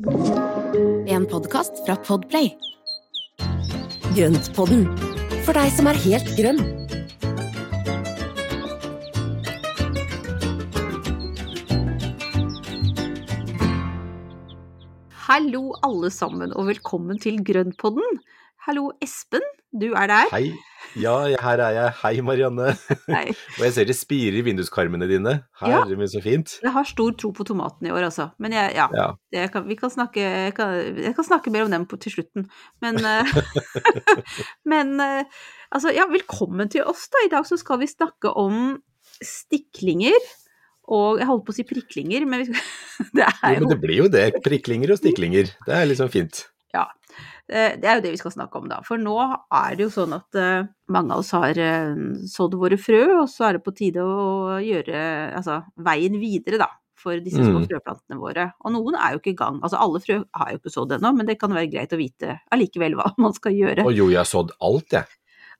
En podkast fra Podplay. Grøntpodden, for deg som er helt grønn. Hallo alle sammen, og velkommen til Grønnpodden. Hallo Espen, du er der? Hei. Ja, her er jeg. Hei, Marianne. Hei. Og jeg ser det spirer i vinduskarmene dine. Herre min, så fint. Jeg har stor tro på tomaten i år, altså. Men jeg, ja, Ja. jeg kan, vi kan snakke, jeg, kan, jeg kan snakke mer om dem på, til slutten. Men, eh, men eh, altså, ja, velkommen til oss, da. I dag så skal vi snakke om stiklinger. Og jeg holdt på å si priklinger, men vi skal, det er Jo, jo men det blir jo det. Priklinger og stiklinger. Det er liksom fint. Eh, Det er jo det vi skal snakke om, da. For nå er det jo sånn at eh, mange av oss har eh, sådd våre frø, og så er det på tide å gjøre altså, veien videre, da. For disse små Mm. frøplantene våre. Og noen er jo ikke i gang. Altså alle frø har jo ikke sådd ennå, men det kan være greit å vite allikevel hva man skal gjøre. Og jo, jeg har sådd alt, jeg.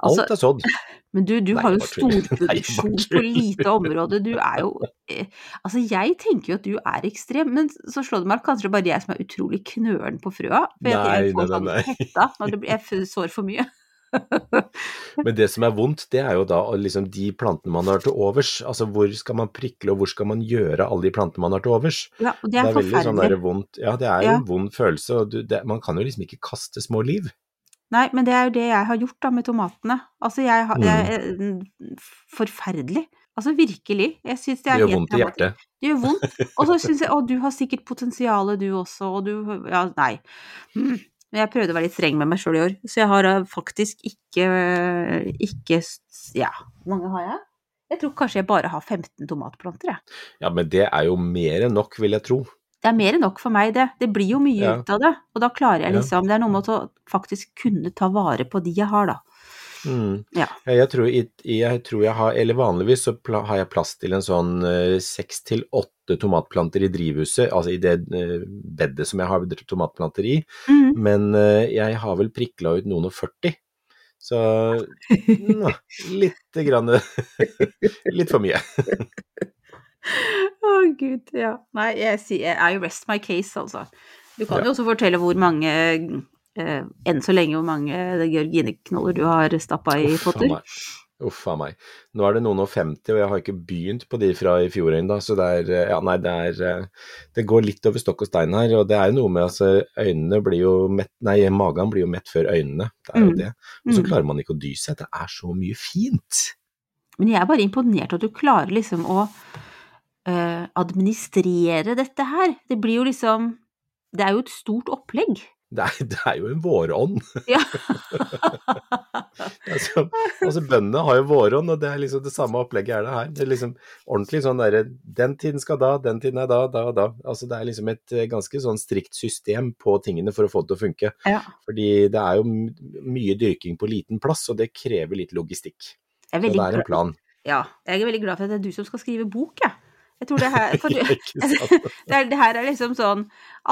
Altså, Alt er sådd. men du, du Nei, har jo storproduksjon på lite område. Du er jo eh, Altså, jeg tenker jo at du er ekstrem, men så slår det meg at kanskje det er bare jeg som er utrolig knølen på frøa. For jeg, Nei, jeg får sånn hetta når det blir, jeg sår for mye. Men det som er vondt, det er jo da liksom de plantene man har til overs. Altså hvor skal man prikle, og hvor skal man gjøre alle de plantene man har til overs? Ja, og det Det er, er veldig sånn der vondt Ja, det er Ja. en vond følelse, og du, det, man kan jo liksom ikke kaste små liv. Nei, men det er jo det jeg har gjort da med tomatene. Altså, jeg har Mm. jeg, eh, Forferdelig. Altså, virkelig. Jeg syns det Det er gjør vondt i hjertet. Det gjør vondt. Og så syns jeg Å, du har sikkert potensial, du også, og du Ja, nei. Mm. Men jeg prøvde å være litt streng med meg sjøl i år, så jeg har faktisk ikke Ikke Ja, hvor mange har jeg? Jeg tror kanskje jeg bare har 15 tomatplanter, jeg. Ja, men det er jo mer enn nok, vil jeg tro. Det er mer enn nok for meg, det. Det blir jo mye Ja. ut av det. Og da klarer jeg liksom Det er noe med å faktisk kunne ta vare på de jeg har, da. Mm. Ja. Jeg, tror, jeg, jeg tror jeg har, eller vanligvis så har jeg plass til en sånn eh, seks til åtte tomatplanter i drivhuset, altså i det eh, bedet som jeg har tomatplanter i, Mm. men eh, jeg har vel prikla ut noen og 40. Så litt grann Litt for mye. Å, gud, ja. Nei, jeg sier I rest my case, altså. Du kan Ja. jo også fortelle hvor mange eh, Enn så lenge hvor mange georgineknoller du har stappa i Uff potter. Uff a meg. Nå er det noen og 50, og jeg har ikke begynt på de fra i fjor ennå, så det er eh, Ja, nei, det er eh, Det går litt over stokk og stein her, og det er jo noe med altså Øynene blir jo mett Nei, magen blir jo mett før øynene. Det er jo Mm. det. Og så Mm. klarer man ikke å dy seg. Det er så mye fint. Men jeg er bare imponert at du klarer liksom å eh, administrere dette her. Det blir jo liksom Det er jo et stort opplegg. Det er, det er jo en vårånd. Ja. altså, altså Bøndene har jo vårånd, og det er liksom det samme opplegget er det her. Det er liksom ordentlig sånn derre Den tiden skal da, den tiden er da, da og da. Altså Det er liksom et eh, ganske sånn strikt system på tingene for å få det til å funke. Ja. Fordi det er jo mye dyrking på liten plass, og det krever litt logistikk. Så det er en plan. Ja, jeg er veldig glad for at det er du som skal skrive bok, jeg. Jeg tror det her for, det, det her er liksom sånn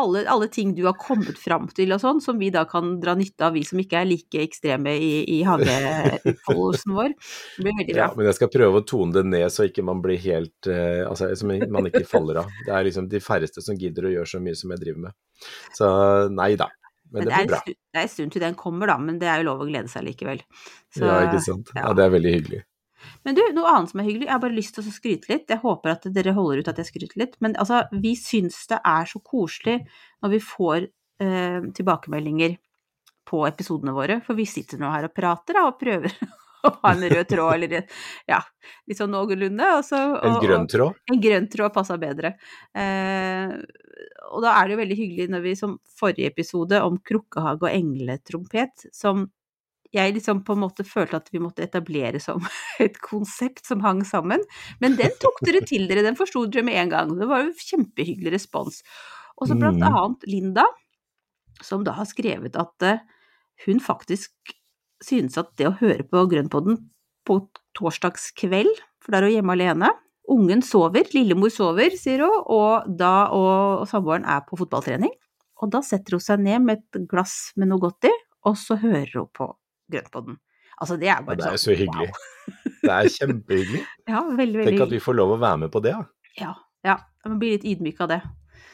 alle, alle ting du har kommet fram til og sånn, som vi da kan dra nytte av, vi som ikke er like ekstreme i, i hageutfoldelsen vår. Det blir veldig bra. Ja, men jeg skal prøve å tone det ned så ikke man blir helt eh, Altså så man ikke faller av. Det er liksom de færreste som gidder å gjøre så mye som jeg driver med. Så nei da. Men Men det blir bra. stund, det er en stund til den kommer, da, men det er jo lov å glede seg likevel. Så- Ja, ikke sant. ja. Ja, det er veldig hyggelig. Men du, noe annet som er hyggelig, jeg har bare lyst til å skryte litt. Jeg håper at dere holder ut at jeg skryter litt. Men altså, vi syns det er så koselig når vi får eh, tilbakemeldinger på episodene våre. For vi sitter nå her og prater da, og prøver å ha en rød tråd, eller ja, litt sånn noenlunde. og En grønn tråd? En grønn tråd passa bedre. Eh, og da er det jo veldig hyggelig når vi som forrige episode om krukkehage og engletrompet, som jeg liksom på en måte følte at vi måtte etablere som et konsept som hang sammen. Men den tok dere til dere, den forsto dere med en gang. Det var jo kjempehyggelig respons. Og så blant Mm. annet Linda, som da har skrevet at eh, hun faktisk synes at det å høre på Grønnpodden på torsdagskveld, for da er hun hjemme alene Ungen sover, lillemor sover, sier hun, og da og samboeren er på fotballtrening. Og da setter hun seg ned med et glass med noe godt i, og så hører hun på Grønnpodden. Altså, det er bare Ja, bare det er jo sånn så hyggelig. wow. Det er kjempehyggelig. Ja, veldig, veldig Tenk at vi får lov å være med på det, ja. Ja, ja. Man blir litt ydmyk av det.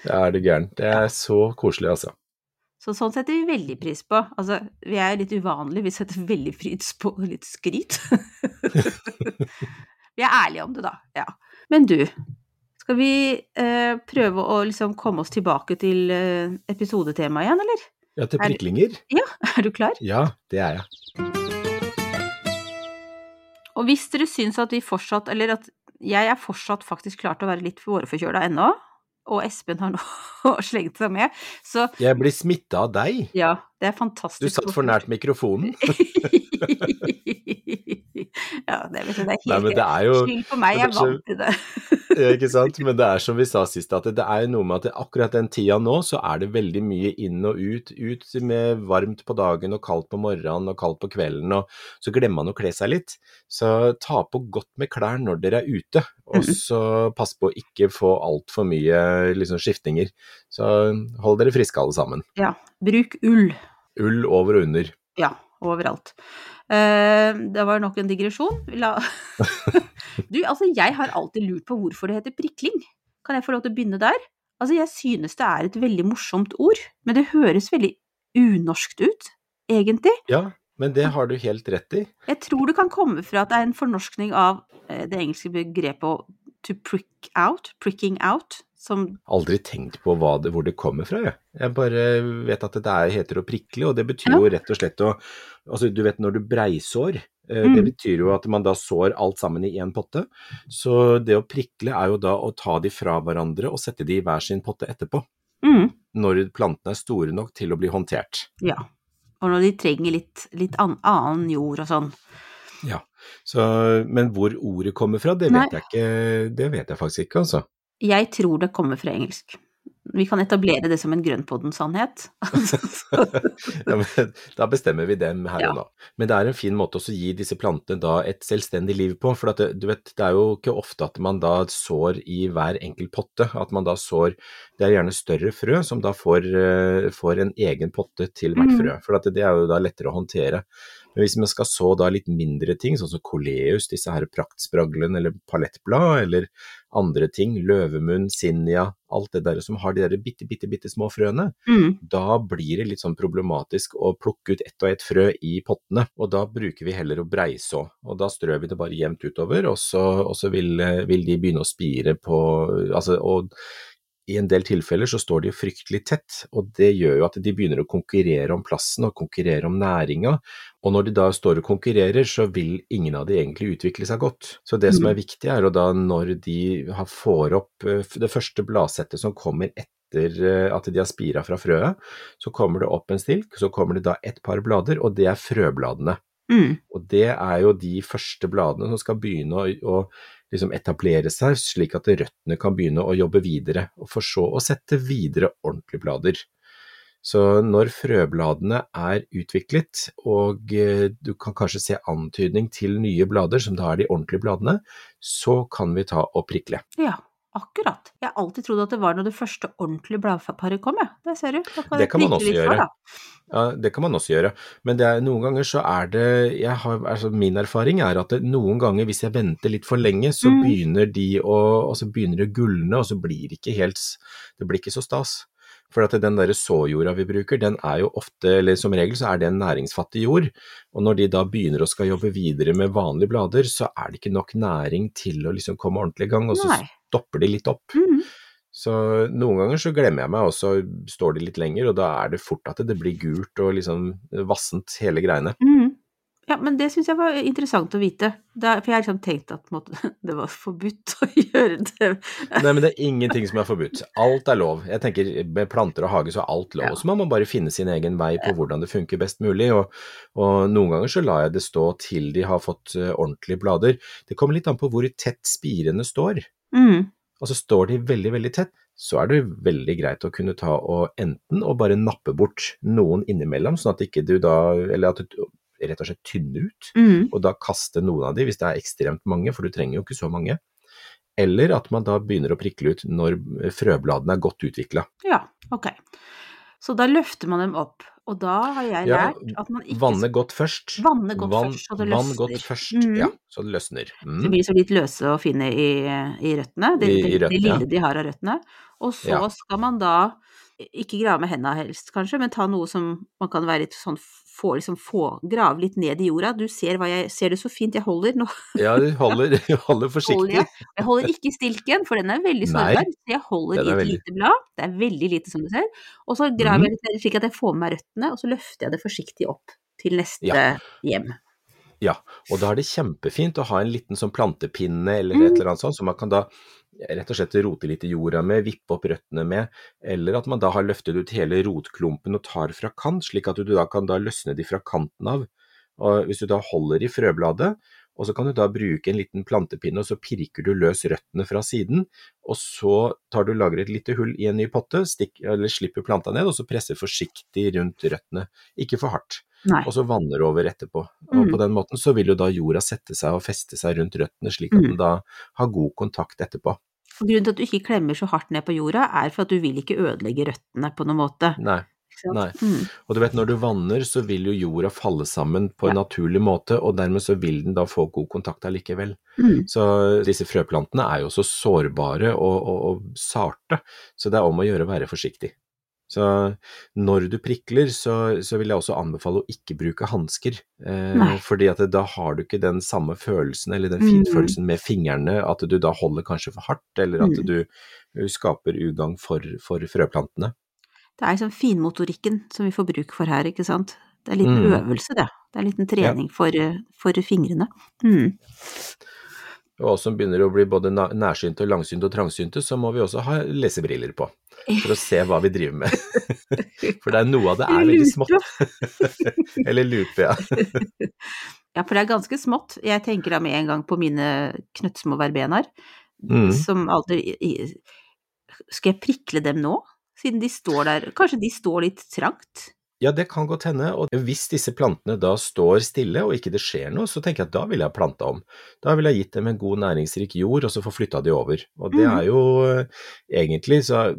Det er det gærent. Det er så koselig, altså. Så sånn setter vi veldig pris på. Altså, vi er litt uvanlige, vi setter veldig pris på litt skryt. vi er ærlige om det, da. Ja. Men du, skal vi eh, prøve å liksom komme oss tilbake til eh, episodetemaet igjen, eller? Ja, til Er- priklinger? Ja, er du klar? Ja, det er jeg. Og hvis dere syns at vi fortsatt, eller at jeg er fortsatt faktisk klar til å være litt vårforkjøla ennå, og Espen har nå slengt seg med, så Jeg blir smitta av deg. ja, det er fantastisk. Du satt for nært mikrofonen. ja, det, vet du, det er helt Nei, det er jo Skyld på meg, jeg er det vant til det. Ja, ikke sant? Men det er som vi sa sist, at det er noe med at det, akkurat den tida nå, så er det veldig mye inn og ut. Ut med varmt på dagen og kaldt på morgenen og kaldt på kvelden, og så glemmer man å kle seg litt. Så ta på godt med klær når dere er ute, og Mhm. så pass på å ikke få altfor mye liksom, skiftninger. Så hold dere friske alle sammen. Ja, bruk ull. Ull over og under. Ja, overalt. Eh, det var nok en digresjon. La... du, altså, jeg har alltid lurt på hvorfor det heter prikling. Kan jeg få lov til å begynne der? Altså, jeg synes det er et veldig morsomt ord, men det høres veldig unorskt ut, egentlig. Ja, men det har du helt rett i. Jeg tror det kan komme fra at det er en fornorskning av eh, det engelske begrepet to prick out, pricking out, som Aldri tenkt på hva det, hvor det kommer fra, jeg. Jeg bare vet at det er, heter å prikle, og det betyr Ja. jo rett og slett å Altså, du vet når du breisår, eh, Mm. det betyr jo at man da sår alt sammen i én potte. Så det å prikle er jo da å ta de fra hverandre og sette de i hver sin potte etterpå. mm, Når plantene er store nok til å bli håndtert. Ja. Og når de trenger litt, litt an, annen jord og sånn. Ja. Så, men hvor ordet kommer fra, det Nei. vet jeg ikke. Det vet jeg faktisk ikke, altså. Jeg tror det kommer fra engelsk. Vi kan etablere det som en grønnpodden-sannhet. ja, da bestemmer vi dem her Ja. og nå. Men det er en fin måte å gi disse plantene da et selvstendig liv på. For at det, du vet, det er jo ikke ofte at man da sår i hver enkelt potte. At man da sår Det er gjerne større frø som da får, eh, får en egen potte til hvert Mm. frø. For at det er jo da lettere å håndtere. Men hvis man skal så da litt mindre ting, sånn som koleus, disse her praktspraglene eller palettblad, eller andre ting, løvemunn, sinja, alt det der som har de der bitte, bitte, bitte små frøene, Mm. da blir det litt sånn problematisk å plukke ut ett og ett frø i pottene, og da bruker vi heller å breiså. Og da strør vi det bare jevnt utover, og så, og så vil, vil de begynne å spire på altså, og i en del tilfeller så står de fryktelig tett, og det gjør jo at de begynner å konkurrere om plassen og konkurrere om næringa. Og når de da står og konkurrerer, så vil ingen av de egentlig utvikle seg godt. Så det som er viktig er jo da når de får opp eh, det første bladsettet som kommer etter eh, at de har spira fra frøet, så kommer det opp en stilk, så kommer det da et par blader, og det er frøbladene. Mm. Og det er jo de første bladene som skal begynne å, å liksom etablere seg, slik at røttene kan begynne å jobbe videre, og for så å sette videre ordentlige blader. Så når frøbladene er utviklet, og eh, du kan kanskje se antydning til nye blader, som da er de ordentlige bladene, så kan vi ta og prikle. Ja, akkurat. Jeg har alltid trodd at det var når det første ordentlige bladparet kom, jeg. Det ser du. Det kan man også gjøre. Ja, det kan man også gjøre, men det er, noen ganger så er det jeg har, altså Min erfaring er at det, noen ganger hvis jeg venter litt for lenge, så Mm. begynner de å og så begynner det å gulne, og så blir det ikke helt Det blir ikke så stas. For at den der såjorda vi bruker, den er jo ofte, eller som regel, så er det en næringsfattig jord. Og når de da begynner å skal jobbe videre med vanlige blader, så er det ikke nok næring til å liksom komme ordentlig i gang, og så Nei. stopper de litt opp. Mm. Så noen ganger så glemmer jeg meg, og så står de litt lenger, og da er det fort at det blir gult og liksom vassent hele greiene. Mm. Ja, men det syns jeg var interessant å vite. Da, for jeg har liksom tenkt at måte, det var forbudt å gjøre det. Nei, men det er ingenting som er forbudt. Alt er lov. Jeg tenker med planter og hage så er alt lov. Ja. Så man må bare finne sin egen vei på hvordan det funker best mulig. Og, og noen ganger så lar jeg det stå til de har fått eh, ordentlige blader. Det kommer litt an på hvor tett spirene står. Mm. Altså står de veldig, veldig tett, så er det veldig greit å kunne ta og enten og bare nappe bort noen innimellom, sånn at ikke du da Eller at du rett og slett tynne ut. Mm. og da kaste noen av de hvis det er ekstremt mange, for du trenger jo ikke så mange. Eller at man da begynner å prikle ut når frøbladene er godt utvikla. Ja, ok. Så da løfter man dem opp. Og da har jeg Ja, lært at man ikke Vanne godt først. Vanne godt vann, først, så det vann godt først, mm. ja, så det løsner. Mm. Så blir så litt løse å finne i, i røttene, det, I- i røttene. det ja. lille de har av røttene. Og så Ja. skal man da ikke grave med hendene helst, kanskje, men ta noe som man kan være litt sånn få, liksom få, grave litt ned i jorda. Du ser hva jeg Ser det så fint jeg holder nå? Ja, du holder, du holder Holder forsiktig. jeg. jeg holder ikke stilken, for den er veldig sårbar. Så jeg holder i et veldig- lite blad. Det er veldig lite, som du ser. Og så graver Mhm. jeg litt ned slik at jeg får med meg røttene, og så løfter jeg det forsiktig opp til neste Ja. hjem. Ja, og da er det kjempefint å ha en liten sånn plantepinne eller Mm. et eller annet sånt, så man kan da rett og slett rote litt i jorda med, vippe opp røttene med, eller at man da har løftet ut hele rotklumpen og tar fra kant, slik at du da kan da løsne de fra kanten av. Og hvis du da holder i frøbladet, og så kan du da bruke en liten plantepinne, og så pirker du løs røttene fra siden, og så tar du lager et lite hull i en ny potte, stikk, eller slipper planta ned, og så presser forsiktig rundt røttene, ikke for hardt Nei. og så vanner over etterpå. Og Mm. på den måten så vil jo da jorda sette seg og feste seg rundt røttene, slik at Mm. den da har god kontakt etterpå. Grunnen til at du ikke klemmer så hardt ned på jorda, er for at du vil ikke ødelegge røttene på noen måte. Nei. Nei. Mm. Og du vet når du vanner, så vil jo jorda falle sammen på en Ja. naturlig måte, og dermed så vil den da få god kontakt allikevel. Mm. Så disse frøplantene er jo så sårbare og, og, og sarte, så det er om å gjøre å være forsiktig. Så når du prikler, så, så vil jeg også anbefale å ikke bruke hansker. Eh, fordi at da har du ikke den samme følelsen, eller den Mm. finfølelsen med fingrene, at du da holder kanskje for hardt, eller at Mm. du uh, skaper ugagn for, for frøplantene. Det er liksom finmotorikken som vi får bruk for her, ikke sant. Det er en liten Mm. øvelse, det. Det er en liten trening for, eh, for fingrene. Mm. Og oss som begynner å bli både nærsynte og langsynte og trangsynte, så må vi også ha lesebriller på, for å se hva vi driver med. For det er noe av det er veldig smått. Eller lupe, ja. Ja, for det er ganske smått. Jeg tenker da med en gang på mine knøttsmå verbenaer, Mm. som aldri Skal jeg prikle dem nå? Siden de står der Kanskje de står litt trangt? Ja, det kan godt hende, og hvis disse plantene da står stille og ikke det skjer noe, så tenker jeg at da ville jeg planta om. Da ville jeg gitt dem en god næringsrik jord, og så få flytta de over. Og det Mhm. er jo eh, egentlig så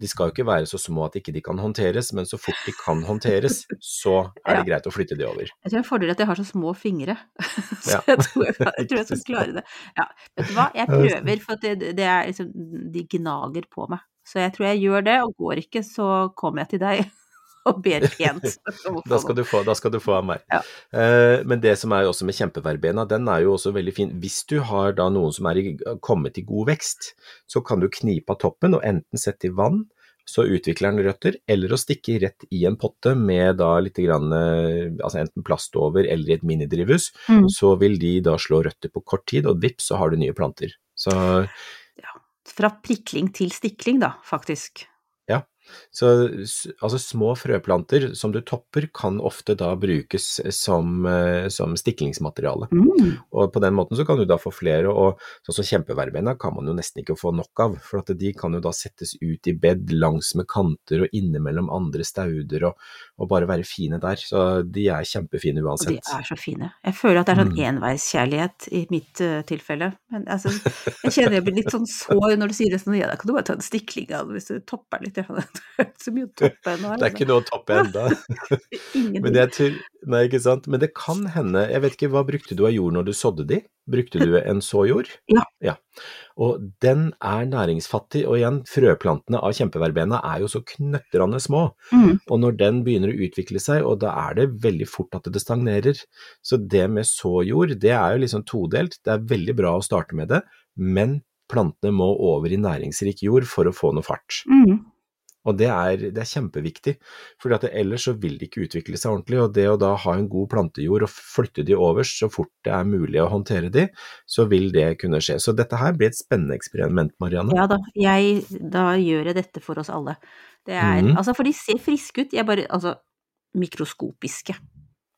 De skal jo ikke være så små at ikke de kan håndteres, men så fort de kan håndteres, så er det greit å flytte de over. Jeg tror det er en fordel at jeg har så små fingre, så Ja. jeg tror jeg, jeg, tror jeg skal klare det. Ja, vet du hva, jeg prøver, for det, det er liksom De gnager på meg. Så jeg tror jeg gjør det, og går ikke, så kommer jeg til deg og ber pent. Da skal du få, da skal du få av meg. Ja. Eh, men det som er også med kjempeverbena, den er jo også veldig fin. Hvis du har da noen som er i, kommet i god vekst, så kan du knipe av toppen og enten sette i vann, så utvikler den røtter, eller å stikke rett i en potte med da litt grann, eh, altså enten plast over eller i et minidrivhus, Mm. så vil de da slå røtter på kort tid, og vips, så har du nye planter. Så Fra prikling til stikling, da, faktisk. Så altså små frøplanter som du topper kan ofte da brukes som, eh, som stiklingsmateriale. Mm. Og på den måten så kan du da få flere, og sånn som kjempeverbena kan man jo nesten ikke få nok av, for at de kan jo da settes ut i bed langs med kanter og innimellom andre stauder og, og bare være fine der. Så de er kjempefine uansett. Og de er så fine. Jeg føler at det er sånn Mm. enveiskjærlighet i mitt uh, tilfelle. Men altså, jeg kjenner jeg blir litt sånn sår når du sier det sånn, ja, da kan du bare ta en stikling av hvis du topper litt. Ja. Det er ikke så mye å toppe ennå. Det er ikke noe å toppe enda. Men nei, ikke sant. Men det kan hende, jeg vet ikke, hva brukte du av jord når du sådde de? Brukte du en såjord? Ja. Og den er næringsfattig, og igjen, frøplantene av kjempeverbena er jo så knøttrende små. Mm. Og når den begynner å utvikle seg, og da er det veldig fort at det stagnerer. Så det med såjord, det er jo liksom todelt. Det er veldig bra å starte med det, men plantene må over i næringsrik jord for å få noe fart. Mm. Og det er, det er kjempeviktig, for ellers så vil de ikke utvikle seg ordentlig. Og det å da ha en god plantejord og flytte de over så fort det er mulig å håndtere de, så vil det kunne skje. Så dette her blir et spennende eksperiment, Marianne. Ja da, jeg, da gjør jeg dette for oss alle. Det er, mm. altså, for de ser friske ut, jeg bare, altså, mikroskopiske.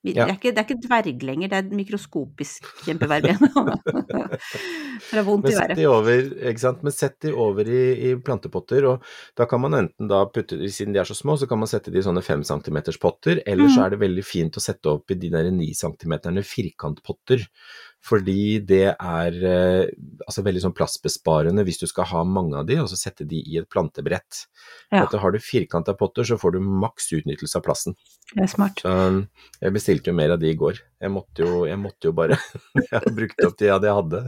Det, er ikke, det er ikke dverg lenger, det er mikroskopisk kjempeverben. Fra vondt i været. over, ikke sant? Men sett de over i, i plantepotter, og da kan man enten da putte de, siden de er så små, så kan man sette de i sånne fem centimeters potter, eller så Mhm. er det veldig fint å sette opp i de der ni centimeterne firkantpotter. Fordi det er eh, altså veldig sånn plassbesparende hvis du skal ha mange av de, og så sette de i et plantebrett. Ja. At Har du firkanta potter, så får du maks utnyttelse av plassen. Det er smart. Så jeg bestilte jo mer av de i går. Jeg måtte jo, jeg måtte jo bare. Jeg har brukt opp de jeg hadde.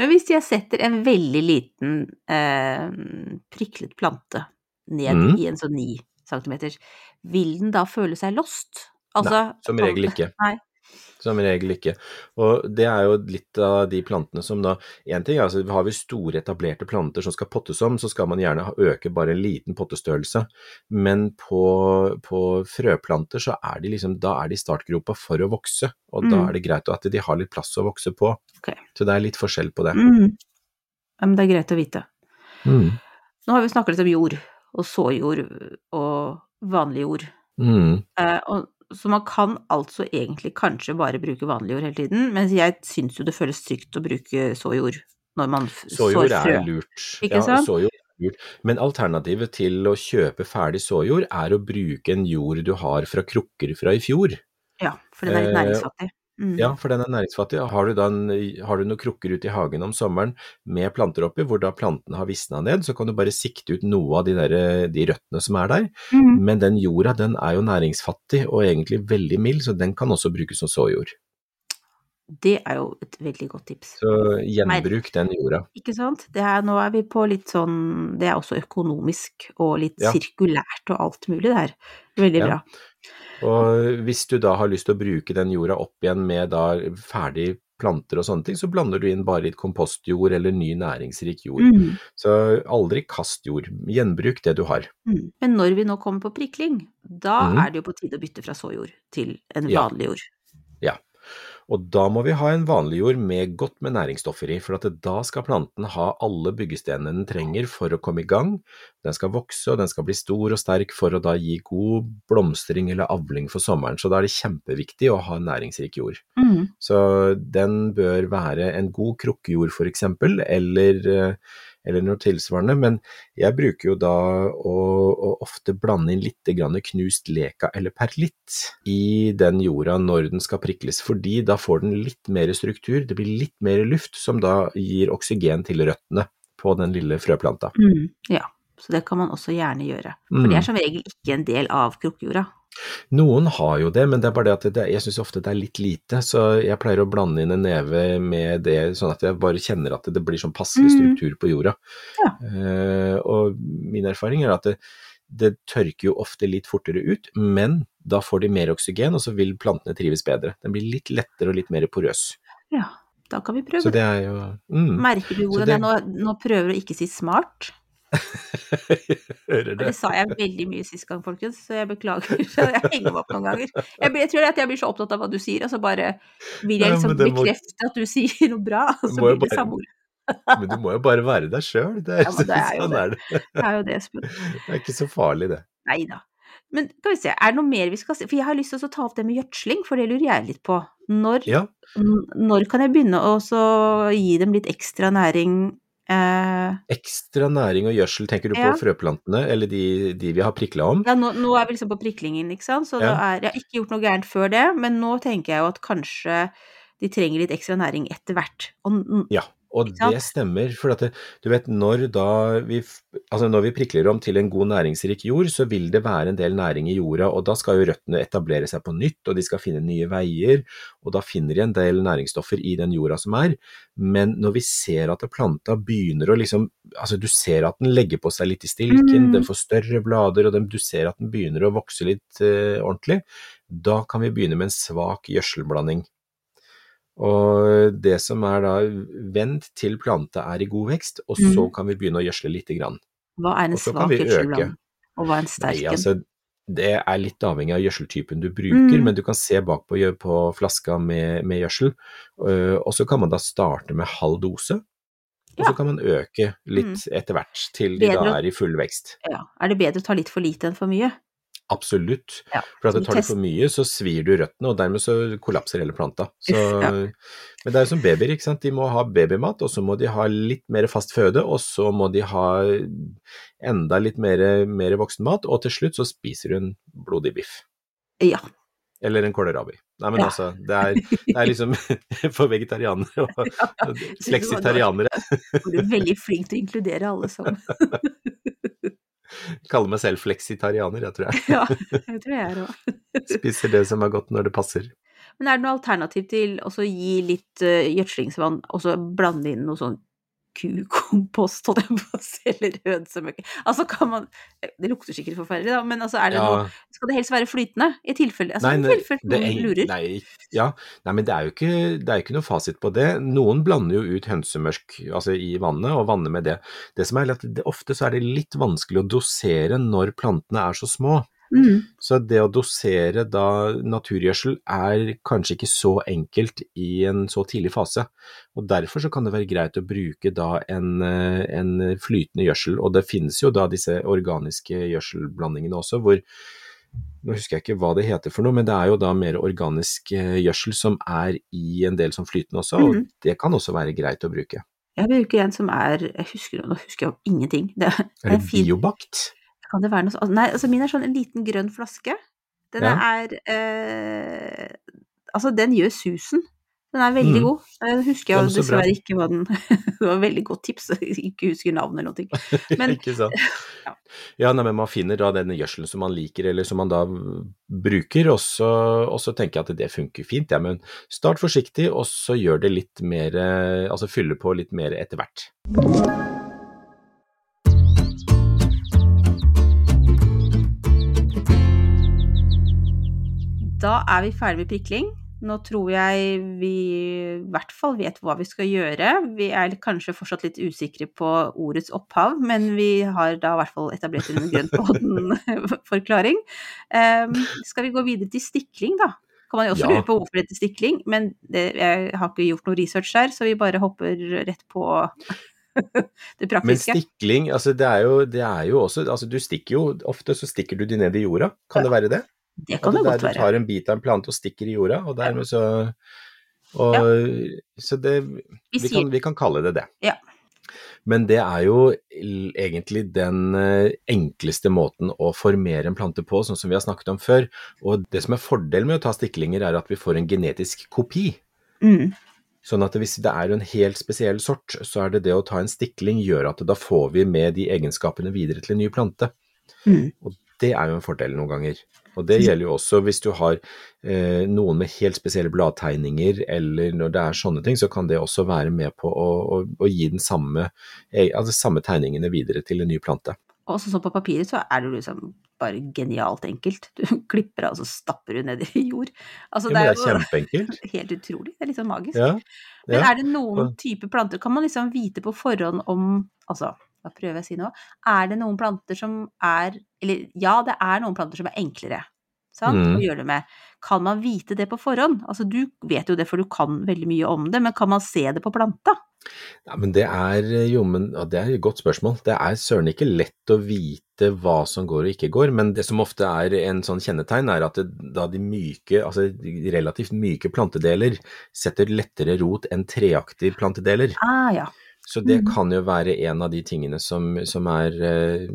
Men hvis jeg setter en veldig liten eh, priklet plante ned mm. i en sånn 9 centimeter, vil den da føle seg lost? Altså, Som regel ikke. Nei. Som regel ikke. Og det er jo litt av de plantene som da Én ting er altså har vi store etablerte planter som skal pottes om, så skal man gjerne øke bare en liten pottestørrelse. Men på, på frøplanter så er de liksom Da er de i startgropa for å vokse, og da Mm. er det greit at de har litt plass å vokse på. Okay. Så det er litt forskjell på det. Mm. Ja, men det er greit å vite. Mm. Nå har vi snakket litt om jord, og såjord og vanlig jord. Mm. Eh, og, så man kan altså egentlig kanskje bare bruke vanlig jord hele tiden, men jeg syns jo det føles trygt å bruke såjord når man Såjord sår frø. er lurt. Ikke ja, sant? Såjord er lurt. Men alternativet til å kjøpe ferdig såjord er å bruke en jord du har fra krukker fra i fjor. Ja, for den er litt Eh, næringsfattig. Mm. Ja, for den er næringsfattig. Har du, da en, har du noen krukker ute i hagen om sommeren med planter oppi, hvor da plantene har visna ned, så kan du bare sikte ut noe av de, der, de røttene som er der. Mm. Men den jorda den er jo næringsfattig og egentlig veldig mild, så den kan også brukes som såjord. Det er jo et veldig godt tips. Så gjenbruk den jorda. Ikke sant? Det er, nå er vi på litt sånn Det er også økonomisk og litt Ja. sirkulært og alt mulig, der. Veldig Ja. bra. Og hvis du da har lyst til å bruke den jorda opp igjen med da ferdig planter og sånne ting, så blander du inn bare litt kompostjord eller ny næringsrik jord. Mm. Så aldri kast jord. Gjenbruk det du har. Mm. Men når vi nå kommer på prikling, da mm. er det jo på tide å bytte fra såjord til en Ja. vanlig jord. Og da må vi ha en vanlig jord med godt med næringsstoffer i, for at da skal planten ha alle byggestenene den trenger for å komme i gang. Den skal vokse og den skal bli stor og sterk for å da gi god blomstring eller avling for sommeren. Så da er det kjempeviktig å ha næringsrik jord. Mm. Så den bør være en god krukkejord for eksempel, eller, eh, eller noe tilsvarende. Men jeg bruker jo da å, å ofte blande inn litt knust leka eller perlitt i den jorda når den skal prikles, fordi da får den litt mer struktur, det blir litt mer luft som da gir oksygen til røttene på den lille frøplanta. Mm. Ja, så det kan man også gjerne gjøre. For det Mm. er som regel ikke en del av krukkejorda. Noen har jo det, men det er bare det at det, jeg syns ofte det er litt lite, så jeg pleier å blande inn en neve med det, sånn at jeg bare kjenner at det blir sånn passelig Mm. struktur på jorda. Ja. Uh, og min erfaring er at det, det tørker jo ofte litt fortere ut, men da får de mer oksygen, og så vil plantene trives bedre. Den blir litt lettere og litt mer porøs. Ja, da kan vi prøve Så det. er jo mm. Merker du hvordan jeg nå, nå prøver å ikke si smart? Hører det. det sa jeg veldig mye sist gang, folkens, så jeg beklager. Jeg henger meg opp noen ganger. Jeg, jeg tror at jeg blir så opptatt av hva du sier, og så bare vil jeg liksom Nei, må- bekrefte at du sier noe bra, og så blir det bare- samme ord. Men du må jo bare være deg sjøl. Ja, det er jo sånn det. er det. Det er jo det, Espen. Det er ikke så farlig, det. Nei da. Men skal vi se, er det noe mer vi skal si? For jeg har lyst til å ta opp det med gjødsling, for det lurer jeg litt på. Når, Ja. når kan jeg begynne å gi dem litt ekstra næring? Eh, Ekstra næring og gjødsel, tenker du på frøplantene, eller de, de vi har prikla om? ja, nå, nå er vi liksom på priklingen, ikke sant, så Ja. er, jeg har ikke gjort noe gærent før det, men nå tenker jeg jo at kanskje de trenger litt ekstra næring etter hvert. Og Ja, og det stemmer. For at det, du vet, når da vi, altså når vi prikler om til en god næringsrik jord, så vil det være en del næring i jorda, og da skal jo røttene etablere seg på nytt, og de skal finne nye veier, og da finner de en del næringsstoffer i den jorda som er. Men når vi ser at planta begynner å liksom, altså du ser at den legger på seg litt i stilken, Mm. den får større blader, og den, du ser at den begynner å vokse litt eh, ordentlig, da kan vi begynne med en svak gjødselblanding. Og det som er da, vent til planta er i god vekst, og så Mhm. kan vi begynne å gjødsle lite grann. hva er en Og svak gjødselblanding? Og hva er en sterk en? altså, det er litt avhengig av gjødseltypen du bruker, Mm. men du kan se bakpå på, på flaska med, med gjødsel, øh, og så kan man da starte med halv dose, og Ja. så kan man øke litt etter hvert til de Bedre da er i full vekst. Ja. Er det bedre å ta litt for lite enn for mye? Absolutt. Ja, For tar du for mye, så svir du røttene, og dermed så kollapser hele planta. Så, ja. Men det er jo som babyer, ikke sant. De må ha babymat, og så må de ha litt mer fast føde, og så må de ha enda litt mer, mer voksenmat, og til slutt så spiser du en blodig biff. Ja. Eller en kålrabi. Nei, men Ja. altså, det er, det er liksom for vegetarianere og og fleksitarianere. Du er veldig flink til å inkludere alle sammen. Kaller meg selv fleksitarianer, jeg tror jeg. Ja, jeg tror jeg er òg. Spiser det som er godt når det passer. Men er det noe alternativ til å gi litt uh, gjødslingsvann, og så blande inn noe sånn kukompost, holdt jeg på å si, eller hønsemøkk? Altså kan man Det lukter sikkert forferdelig, da, men altså er det Ja. noe Skal det helst være flytende? I tilfelle altså, Nei, tilfelle det noen er- lurer. Nei, ja. nei, men det er jo ikke, det er ikke noe fasit på det. Noen blander jo ut hønsemørk altså i vannet, og vanner med det. Det som er at det, Ofte så er det litt vanskelig å dosere når plantene er så små. Mm. Så det å dosere da naturgjødsel er kanskje ikke så enkelt i en så tidlig fase. Og Derfor så kan det være greit å bruke da en, eh, en flytende gjødsel. Og det finnes jo da disse organiske gjødselblandingene også, hvor nå husker jeg ikke hva det heter for noe, men det er jo da mer organisk eh, gjødsel som er i en del som flytende også, og Mhm. det kan også være greit å bruke. Jeg bruker en som er Jeg husker nå husker jeg ingenting. Det er, Er det biobakt? Kan det være noe sånt? Nei, altså min er sånn en liten grønn flaske. Den Ja. er eh, Altså, den gjør susen. Den er veldig Mm. god. Jeg husker jeg dessverre bra. ikke hva den Det var veldig godt tips, ikke husker navnet eller noe. Men ikke sant? Ja. Ja, nei, men man finner da denne gjødselen som man liker, eller som man da bruker, og så, og så tenker jeg at det funker fint, ja, men start forsiktig, og så gjør det litt mer, eh, altså fylle på litt mer etter hvert. Da er vi ferdig med prikling. Nå tror jeg vi i hvert fall vet hva vi skal gjøre. Vi er kanskje fortsatt litt usikre på ordets opphav, men vi har da i hvert fall etablert en grønnpodden-forklaring. Um, skal vi gå videre til stikling, da? Kan man jo også Ja. lure på hvorfor det heter stikling, men det, jeg har ikke gjort noe research der, så vi bare hopper rett på det praktiske. Men stikling, altså det er jo, det er jo også, altså du stikker jo, ofte så stikker du de ned i jorda, kan det være det? Det kan det det godt Du tar en bit av en plante og stikker i jorda, og dermed så og, Så det Vi vi kan, vi kan kalle det det. Ja. Men det er jo egentlig den eh, enkleste måten å formere en plante på, sånn som vi har snakket om før. Og det som er fordelen med å ta stiklinger, er at vi får en genetisk kopi. mm, Sånn at hvis det er en helt spesiell sort, så er det det å ta en stikling gjør at da får vi med de egenskapene videre til en ny plante. mm. Og det er jo en fordel noen ganger. Og det gjelder jo også hvis du har eh, noen med helt spesielle bladtegninger, eller når det er sånne ting, så kan det også være med på å, å, å gi den samme, eh, altså samme tegningene videre til en ny plante. Og sånn på papiret så er det liksom bare genialt enkelt. Du klipper av, og så stapper du ned i jord. Altså Ja, det er jo kjempeenkelt. helt utrolig. Det er litt sånn magisk. Ja, Men er det noen type planter, kan man liksom vite på forhånd om Altså, hva prøver jeg å si nå? Er det noen planter som er Eller ja, det er noen planter som er enklere. Sant? Mm. Å gjøre det med. Kan man vite det på forhånd? Altså, du vet jo det, for du kan veldig mye om det, men kan man se det på planta? Ja, men det er jo, men det er et godt spørsmål. Det er søren ikke lett å vite hva som går og ikke går, men det som ofte er en sånn kjennetegn, er at det, da de myke, altså relativt myke plantedeler setter lettere rot enn treaktige plantedeler. Ah, ja. Så det Mhm. kan jo være en av de tingene som, som er, eh,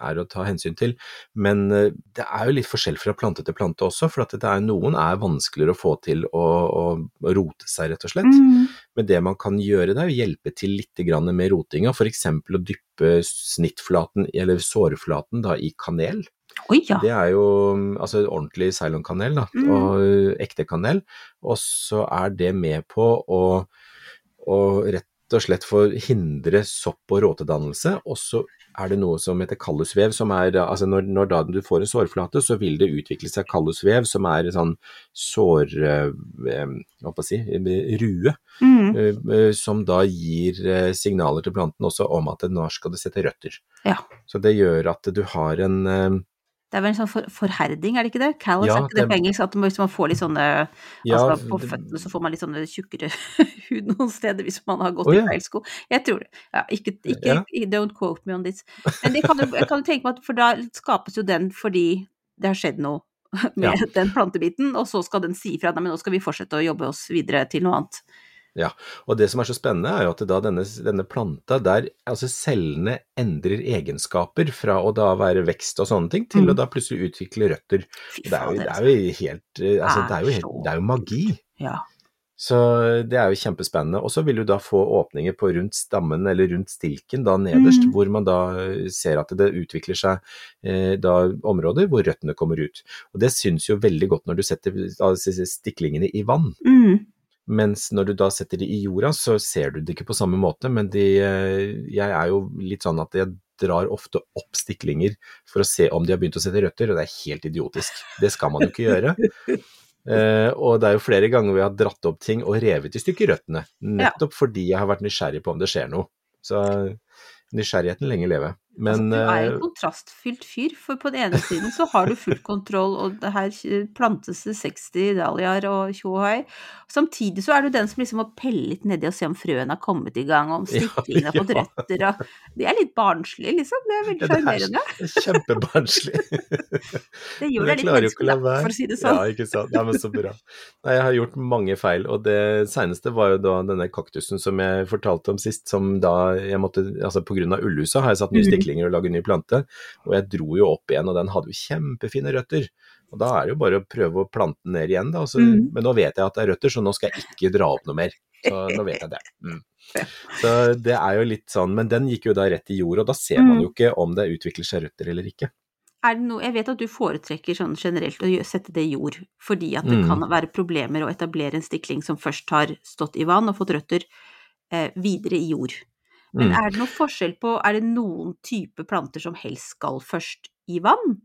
er å ta hensyn til. Men eh, det er jo litt forskjell fra plante til plante også, for at det er, noen er vanskeligere å få til å, å rote seg, rett og slett. Mm. Men det man kan gjøre, det er å hjelpe til litt grann med rotinga, f.eks. å dyppe snittflaten, eller sårflaten, da, i kanel. Oi, ja. Det er jo altså ordentlig ceylon-kanel, da, Mm. og ekte kanel. Og så er det med på å, å rett og slett for å hindre sopp- og råtedannelse. Og så er det noe som heter kallusvev, som er altså når, når da du får en sårflate, så vil det utvikle seg kallusvev, som er en sånn sår... eh, hva skal jeg si, rue. Mm. eh, eh, som da gir signaler til planten også om at nå skal det sette røtter. Ja. Så det gjør at du har en Det er vel en sånn for, forherding, er det ikke det? Callus, Ja, er ikke det, det- på engelsk? At man- hvis man får litt sånne ja, Altså på føttene så får man litt sånne tjukkere hud noen steder hvis man har gått Å, i feil sko. Jeg tror det. Ja, ikke, ikke Ja. Don't quote me on this. Men det kan, du- kan jo tenke meg at for da skapes jo den fordi det har skjedd noe med den plantebiten, og så skal den si ifra nei, men nå skal vi fortsette å jobbe oss videre til noe annet. Og det som er så spennende, er jo at da denne, denne planta der altså cellene endrer egenskaper fra å da være vekst og sånne ting, til Mm. å da plutselig utvikle røtter. Det er jo, det er jo helt eh, Altså, det er jo, helt, det er jo magi. Ja. Så det er jo kjempespennende. Og så vil du da få åpninger på rundt stammen eller rundt stilken da nederst, Mm. hvor man da ser at det utvikler seg eh, da områder hvor røttene kommer ut. Og det syns jo veldig godt når du setter da, stiklingene i vann. Mm. Mens når du da setter de i jorda, så ser du det ikke på samme måte. Men de, eh, jeg er jo litt sånn at jeg drar ofte opp stiklinger for å se om de har begynt å sette røtter, og det er helt idiotisk. Det skal man jo ikke gjøre. Uh, og det er jo flere ganger vi har dratt opp ting og revet i stykker røttene, nettopp fordi jeg har vært nysgjerrig på om det skjer noe. Så nysgjerrigheten lenge leve. Men altså, du er eh, en kontrastfylt fyr, for på den ene siden så har du full kontroll, og det her plantes det 60 dahliaer og tjohai. Samtidig så er du den som liksom må pelle litt nedi og se om frøene har kommet i gang, og om Ja, stiklingene har fått ja. røtter og De er litt barnslige, liksom. Det er veldig Ja, er sjarmerende. det er kjempebarnslig. Det gjør deg litt menneskelig, for å si det sånn. Ja, ikke sant. Nei, men så bra. Nei, jeg har gjort mange feil, og det seneste var jo da denne kaktusen som jeg fortalte om sist, som da jeg måtte Altså på grunn av ullhuset har jeg satt mye Mhm. Stiklinger og lage ny plante, og jeg dro jo opp igjen, og den hadde jo kjempefine røtter. Og da er det jo bare å prøve å plante den ned igjen, da. Så, mm. Men nå vet jeg at det er røtter, så nå skal jeg ikke dra opp noe mer. Så nå vet jeg det. Mm. Så det er jo litt sånn, men den gikk jo da rett i jord, og da ser man Mhm. jo ikke om det utvikler seg røtter eller ikke. Det noe, jeg vet at du foretrekker sånn generelt å sette det i jord, fordi at det Mm. kan være problemer å etablere en stikling som først har stått i vann og fått røtter, eh, videre i jord. Men Mm. er det noe forskjell på, er det noen type planter som helst skal først i vann?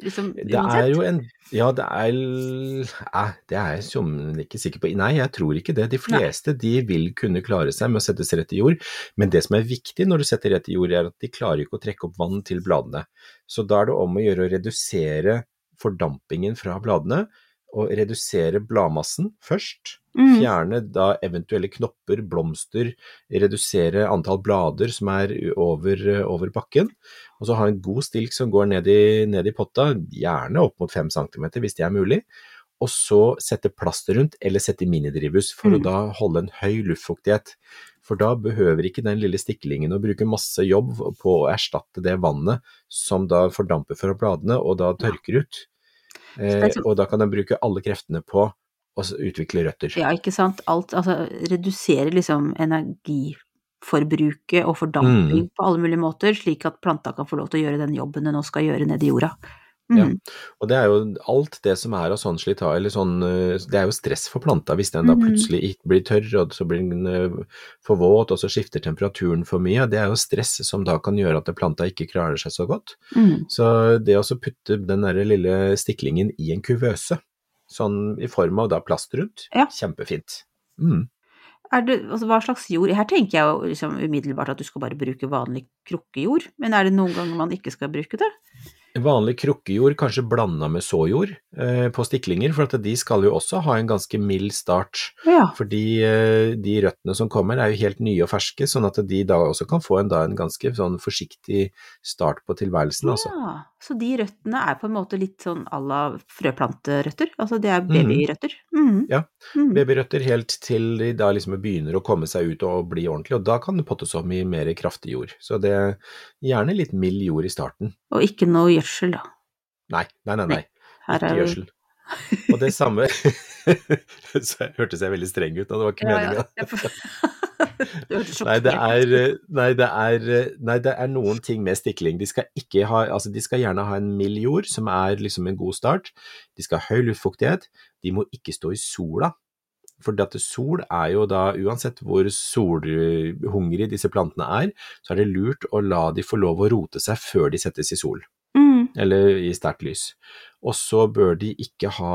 Liksom Det er jo en Ja, det er eh, Det er jeg som ikke sikker på. Nei, jeg tror ikke det. De fleste de vil kunne klare seg med å settes rett i jord, men det som er viktig når du setter rett i jord, er at de klarer ikke å trekke opp vann til bladene. Så da er det om å gjøre å redusere fordampingen fra bladene, og redusere bladmassen først. Mm. Fjerne da eventuelle knopper, blomster, redusere antall blader som er over, over bakken. Og så ha en god stilk som går ned i, ned i potta, gjerne opp mot 5 cm hvis det er mulig. Og så sette plaster rundt, eller sette minidrivhus for å Mm. da holde en høy luftfuktighet. For da behøver ikke den lille stiklingen å bruke masse jobb på å erstatte det vannet som da fordamper fra bladene og da tørker ut. Sånn- og da kan den bruke alle kreftene på å utvikle røtter. Ja, ikke sant. Alt, altså redusere liksom energiforbruket og fordamping Mm. på alle mulige måter, slik at planta kan få lov til å gjøre den jobben den nå skal gjøre nedi jorda. Mm. Ja. Og det er jo alt det som er av sånn slitasje, eller sånn eh, Det er jo stress for planta hvis den da Mhm. plutselig ikke blir tørr, og så blir den eh, for våt, og så skifter temperaturen for mye. Det er jo stress som da kan gjøre at planta ikke klarer seg så godt. Mm. Så det å så putte den der lille stiklingen i en kuvøse, sånn i form av da plast rundt, Ja. kjempefint. Mm. Er det, altså, hva slags jord? Her tenker jeg jo liksom umiddelbart at du skal bare bruke vanlig krukkejord, men er det noen ganger man ikke skal bruke det? Vanlig krukkejord, kanskje blanda med såjord eh, på stiklinger, for at de skal jo også ha en ganske mild start. Ja. Fordi eh, de røttene som kommer er jo helt nye og ferske, sånn at de da også kan få en, da, en ganske sånn forsiktig start på tilværelsen, altså. ja. Så de røttene er på en måte litt sånn à la frøplanterøtter? Altså det er Mhm. babyrøtter? Mm. Ja, Mm. Babyrøtter helt til de da liksom begynner å komme seg ut og bli ordentlig, og da kan det pottes om i mer kraftig jord. Så det er gjerne litt mild jord i starten. Og ikke noe gjødsel, da. Nei, nei, nei. nei. Ikke gjødsel. Og det samme Så jeg hørtes jeg veldig streng ut, da, det var ikke Ja, meninga. Nei, det er, nei, det er, nei, det er noen ting med stikling. De skal, ha, altså de skal gjerne ha en mild jord, som er liksom en god start. De skal ha høy luftfuktighet. De må ikke stå i sola. For at sol er jo da, uansett hvor solhungrig disse plantene er, så er det lurt å la de få lov å rote seg før de settes i sol. Eller i sterkt lys. Og så bør de ikke ha,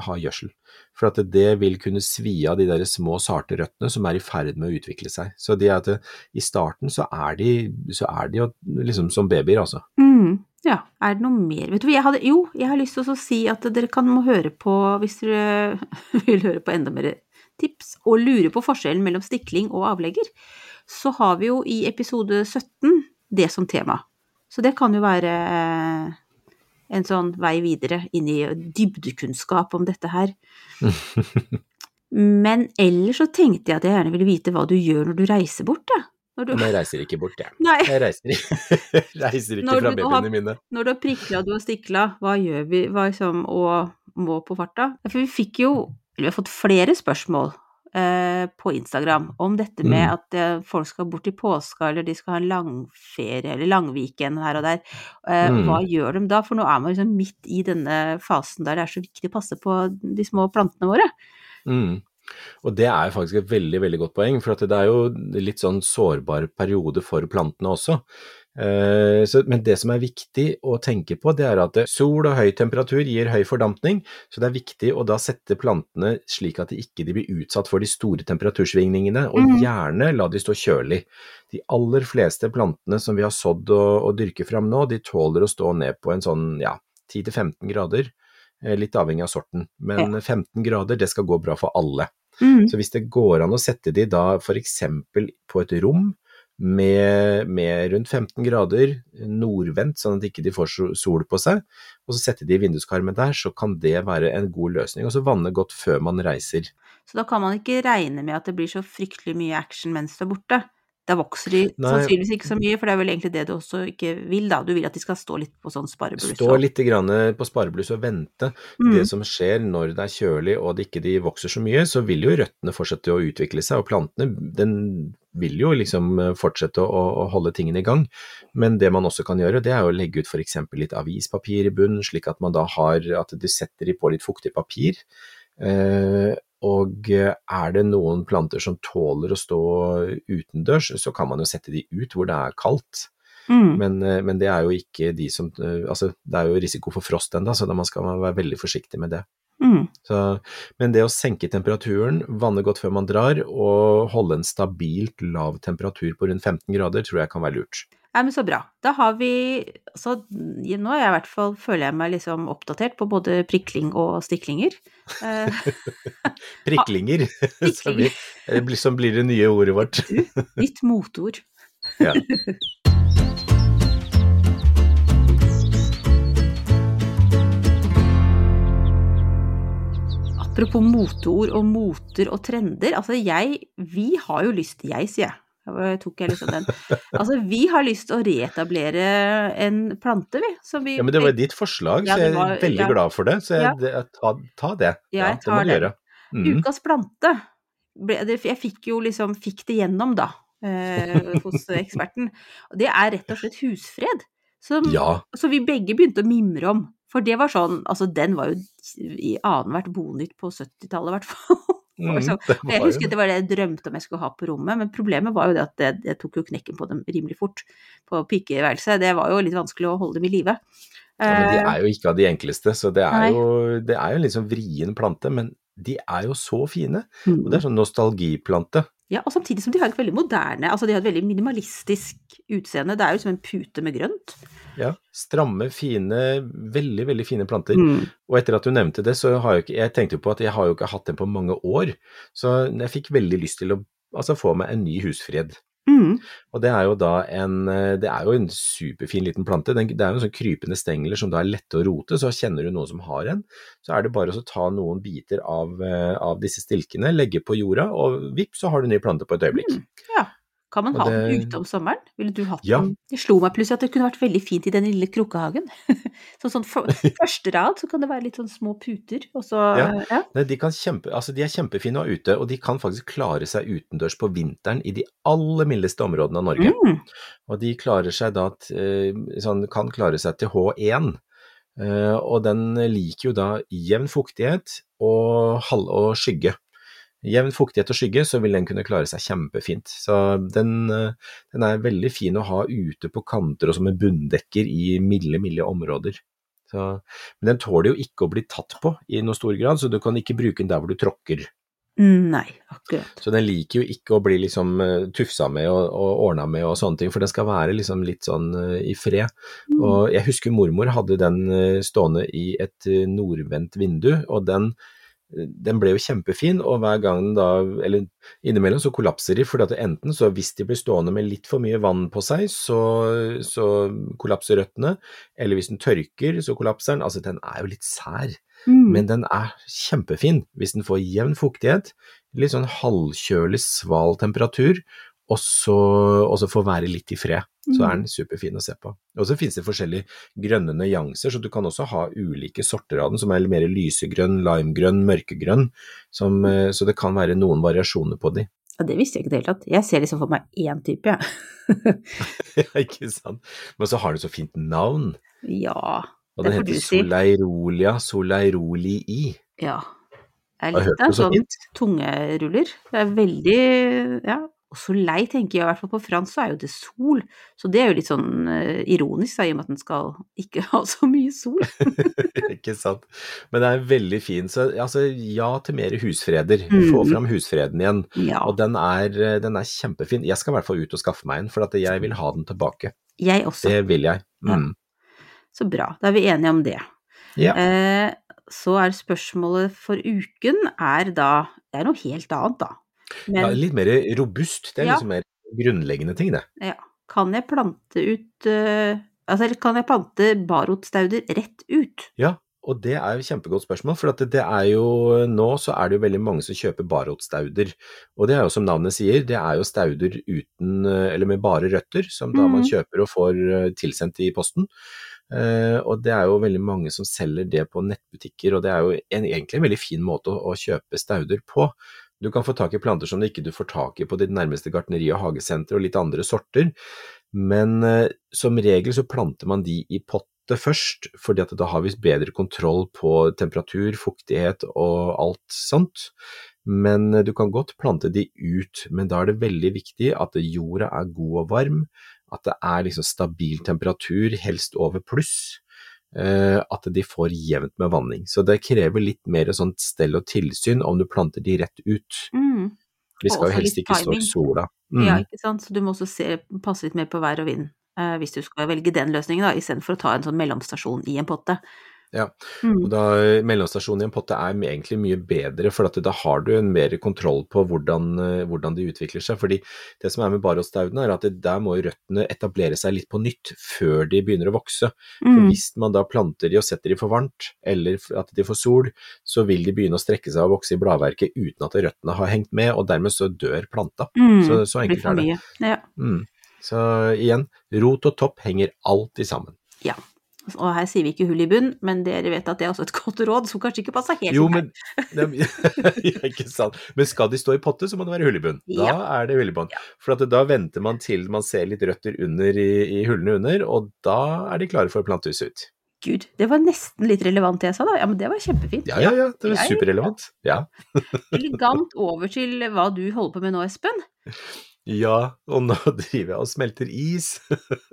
ha gjødsel, for at det vil kunne svi av de der små sarte røttene som er i ferd med å utvikle seg. Så de at i starten så er de, så er de jo liksom som babyer, altså. Mm. Ja, er det noe mer? Vet du, jeg jo, jeg har lyst til å si at dere kan må høre på, hvis dere vil høre på enda mer tips, og lure på forskjellen mellom stikling og avlegger, så har vi jo i episode 17 det som tema. Så det kan jo være eh, en sånn vei videre inn i dybdekunnskap om dette her. Men ellers så tenkte jeg at jeg gjerne ville vite hva du gjør når du reiser bort, da. Du, Men jeg reiser ikke bort, jeg. nei, Jeg reiser, reiser ikke fra da har- babyene mine. når du har prikla du har stikla, hva gjør vi, hva liksom, og må på farta? For vi fikk jo, eller vi har fått flere spørsmål på Instagram om dette med Mm. at eh, folk skal bort i påska, eller de skal ha en langferie, eller langweekend her og der. Eh, Mm. Hva gjør de da? For nå er man liksom midt i denne fasen der det er så viktig å passe på de små plantene våre. Mm. Og det er faktisk et veldig veldig godt poeng, for at det er jo litt sånn sårbar periode for plantene også. Eh, så, men det som er viktig å tenke på, det er at sol og høy temperatur gir høy fordampning, så det er viktig å da sette plantene slik at de ikke de blir utsatt for de store temperatursvingningene, og Mhm. gjerne la de stå kjølig. De aller fleste plantene som vi har sådd og, og dyrker fram nå, de tåler å stå ned på en sånn ja, 10-15 grader. Eh, Litt avhengig av sorten, men 15 grader det skal gå bra for alle. Mm. Så hvis det går an å sette de da f.eks. på et rom med, med rundt 15 grader, nordvendt, sånn at ikke de får sol på seg, og så setter de i vinduskarmen der, så kan det være en god løsning. Og så vanne godt før man reiser. Så da kan man ikke regne med at det blir så fryktelig mye action mens du er borte. Da vokser de Nei. sannsynligvis ikke så mye, for det er vel egentlig det du også ikke vil, da. Du vil at de skal stå litt på sånn sparebluss. Stå litt grann på sparebluss og vente. Mm. Det som skjer når det er kjølig og det ikke de vokser så mye, så vil jo røttene fortsette å utvikle seg, og plantene den vil jo liksom fortsette å, å holde tingene i gang. Men det man også kan gjøre, det er å legge ut f.eks. litt avispapir i bunnen, slik at man da har at du setter de på litt fuktig papir. Eh, og er det noen planter som tåler å stå utendørs, så kan man jo sette de ut hvor det er kaldt. Mm. Men, eh, men det er jo ikke de som eh, Altså, det er jo risiko for frost ennå, så man skal være veldig forsiktig med det. Mm. Så, men det å senke temperaturen, vanne godt før man drar, og holde en stabilt lav temperatur på rundt 15 grader, tror jeg kan være lurt. Nei, men så bra. Da har vi Så nå er jeg i hvert fall, føler jeg meg liksom oppdatert på både prikling og stiklinger. Eh, Priklinger, som, eh, blir- som blir det nye ordet vårt. nytt motord. Ja. Apropos moteord og moter og trender. Altså jeg Vi har jo lyst Jeg, sier jeg. Tok jeg liksom den. Altså, vi har lyst til å reetablere en plante, vi. Vi ja, men det var ditt forslag, Ja, så jeg er var- veldig ja. glad for det. Så jeg, Ja. ta, ta det. Ja, jeg det tar må du gjøre. Mm. Ukas plante. Det, jeg fikk jo liksom Fikk det gjennom, da. Eh, hos eksperten. Det er rett og slett husfred. Som, Ja. Så vi begge begynte å mimre om. For det var sånn Altså, den var jo i annethvert Bonytt på 70-tallet, i hvert fall. Mm, Jeg husker det var det jeg drømte om jeg skulle ha på rommet, men problemet var jo det at det, jeg tok jo knekken på dem rimelig fort på pikeværelset. Det var jo litt vanskelig å holde dem i live. Ja, men de Eh, er jo ikke av de enkleste, så det Nei. er jo, det er jo en sånn vrien plante, men de er jo så fine. mm. Og det er sånn nostalgiplante. Ja, og samtidig som de har et veldig moderne, altså de har et veldig minimalistisk utseende. Det er jo som en pute med grønt. Ja, stramme, fine, veldig, veldig fine planter. Mm. Og etter at du nevnte det, så har jeg ikke, jeg tenkte jo på at jeg har jo ikke hatt den på mange år, så jeg fikk veldig lyst til å altså, få meg en ny husfred. Mm. Og det er jo da en, eh, det er jo en superfin liten plante. Den, det er jo sånn krypende stengler som da er lette å rote, så kjenner du noen som har en, så er det bare å ta noen biter av, eh, av disse stilkene, legge på jorda, og vipp, så har du en ny plante på et øyeblikk. Mm. Ja. Kan man ha ha den ute om sommeren? Ville du hatt Ja. den? Det slo meg plutselig at det kunne vært veldig fint i den lille krukkehagen. så sånn for, første rad så kan det være litt sånn små puter, og så Ja. ja. Nei, de, kan kjempe, altså de er kjempefine å ha ute, og de kan faktisk klare seg utendørs på vinteren i de aller mildeste områdene av Norge. Mm. Og de klarer seg da, eh, sånn, kan klare seg til H1. Eh, og den liker jo da jevn fuktighet og, halv, og skygge. Jevn fuktighet og skygge, så vil den kunne klare seg kjempefint. Så den, eh, den er veldig fin å ha ute på kanter og som en bunndekker i milde, milde områder. Så, men den tåler jo ikke å bli tatt på i noe stor grad, så du kan ikke bruke den der hvor du tråkker. Nei, akkurat. Så den liker jo ikke å bli liksom eh, tufsa med og, og ordna med og sånne ting, for den skal være liksom litt sånn eh, i fred. Mm. Og jeg husker mormor hadde den stående i et nordvendt vindu, og den den ble jo kjempefin, og hver gang den da, eller innimellom så kollapser de, fordi at enten så hvis de blir stående med litt for mye vann på seg, så, så kollapser røttene, eller hvis den tørker, så kollapser den. Altså den er jo litt sær, Mm. men den er kjempefin hvis den får jevn fuktighet, litt sånn halvkjølig, sval temperatur, og så, og så får være litt i fred. Så er den superfin å se på. Og så finnes det forskjellige grønne nyanser, så du kan også ha ulike sorter av den, som er mer lysegrønn, limegrønn, mørkegrønn, som, eh, så det kan være noen variasjoner på de. Ja, det visste jeg ikke i det hele tatt. Jeg ser liksom for meg én type, jeg. Ja, ikke sant. Men så har den så fint navn, ja. og den heter. Soleirolia soleirolii. Ja. Jeg av en sånn tungeruller. Det er veldig Ja. Og soleil, tenker jeg, i hvert fall på fransk, så er jo det sol. Så det er jo litt sånn uh, ironisk, da, i og med at den skal ikke ha så mye sol. ikke sant. Men det er veldig fin. Så altså, ja til mer husfreder. Mm. Få fram husfreden igjen. Ja. Og den er, den er kjempefin. Jeg skal i hvert fall ut og skaffe meg en, for at jeg vil ha den tilbake. Jeg også. Det vil jeg. Ja. Mm. Så bra. Da er vi enige om det. Ja. Eh, så er spørsmålet for uken er da Det er noe helt annet, da. Men ja, litt mer robust. Det er Ja. liksom mer grunnleggende ting, det. ja, kan jeg plante ut uh, Altså, kan jeg plante barotstauder rett ut? Ja, og det er jo kjempegodt spørsmål, for det, det er jo nå så er det jo veldig mange som kjøper barotstauder. Og det er jo som navnet sier, det er jo stauder uten, eh, eller med bare røtter, som da man Mhm. kjøper og får eh, tilsendt i posten. Uh, og det er jo veldig mange som selger det på nettbutikker, og det er jo en, egentlig en veldig fin måte å, å kjøpe stauder på. Du kan få tak i planter som du ikke får tak i på ditt nærmeste gartneri og hagesenter og litt andre sorter, men eh, som regel så planter man de i potte først, fordi at da har vi bedre kontroll på temperatur, fuktighet og alt sånt. Men eh, du kan godt plante de ut, men da er det veldig viktig at jorda er god og varm, at det er liksom stabil temperatur, helst over pluss. Eh, At de får jevnt med vanning. Så det krever litt mer sånt stell og tilsyn om du planter de rett ut. Mm. De skal jo helst ikke stå i sola. Mm. Ja, ikke sant. Så du må også se, passe litt mer på vær og vind, eh, hvis du skal velge den løsningen, da, istedenfor å ta en sånn mellomstasjon i en potte. Ja. Mm. Og da Mellomstasjonen i en potte er egentlig mye bedre, for at da har du en mer kontroll på hvordan, eh, hvordan de utvikler seg. fordi det som er med barostaudene er at det, der må røttene etablere seg litt på nytt før de begynner å vokse. For Mm. hvis man da planter de og setter de for varmt, eller at de får sol, så vil de begynne å strekke seg og vokse i bladverket uten at røttene har hengt med, og dermed så dør planta. Mm. Så, så enkelt er det. Ja. Mm. Så igjen, rot og topp henger alltid sammen. ja. Og her sier vi ikke hull i bunn, men dere vet at det er også et godt råd som kanskje ikke passer helt Jo, men ja, Ikke sant. Men skal de stå i potte, så må det være hull i bunn. Da Ja. er det hull i bunn. For at da venter man til man ser litt røtter under i, i hullene under, og da er de klare for å plante huset ut. Gud, det var nesten litt relevant det jeg sa da. Ja, men det var kjempefint. Ja, ja, ja. Det var superrelevant. Ja. Elegant over til hva du holder på med nå, Espen. Ja, og nå driver jeg og smelter is.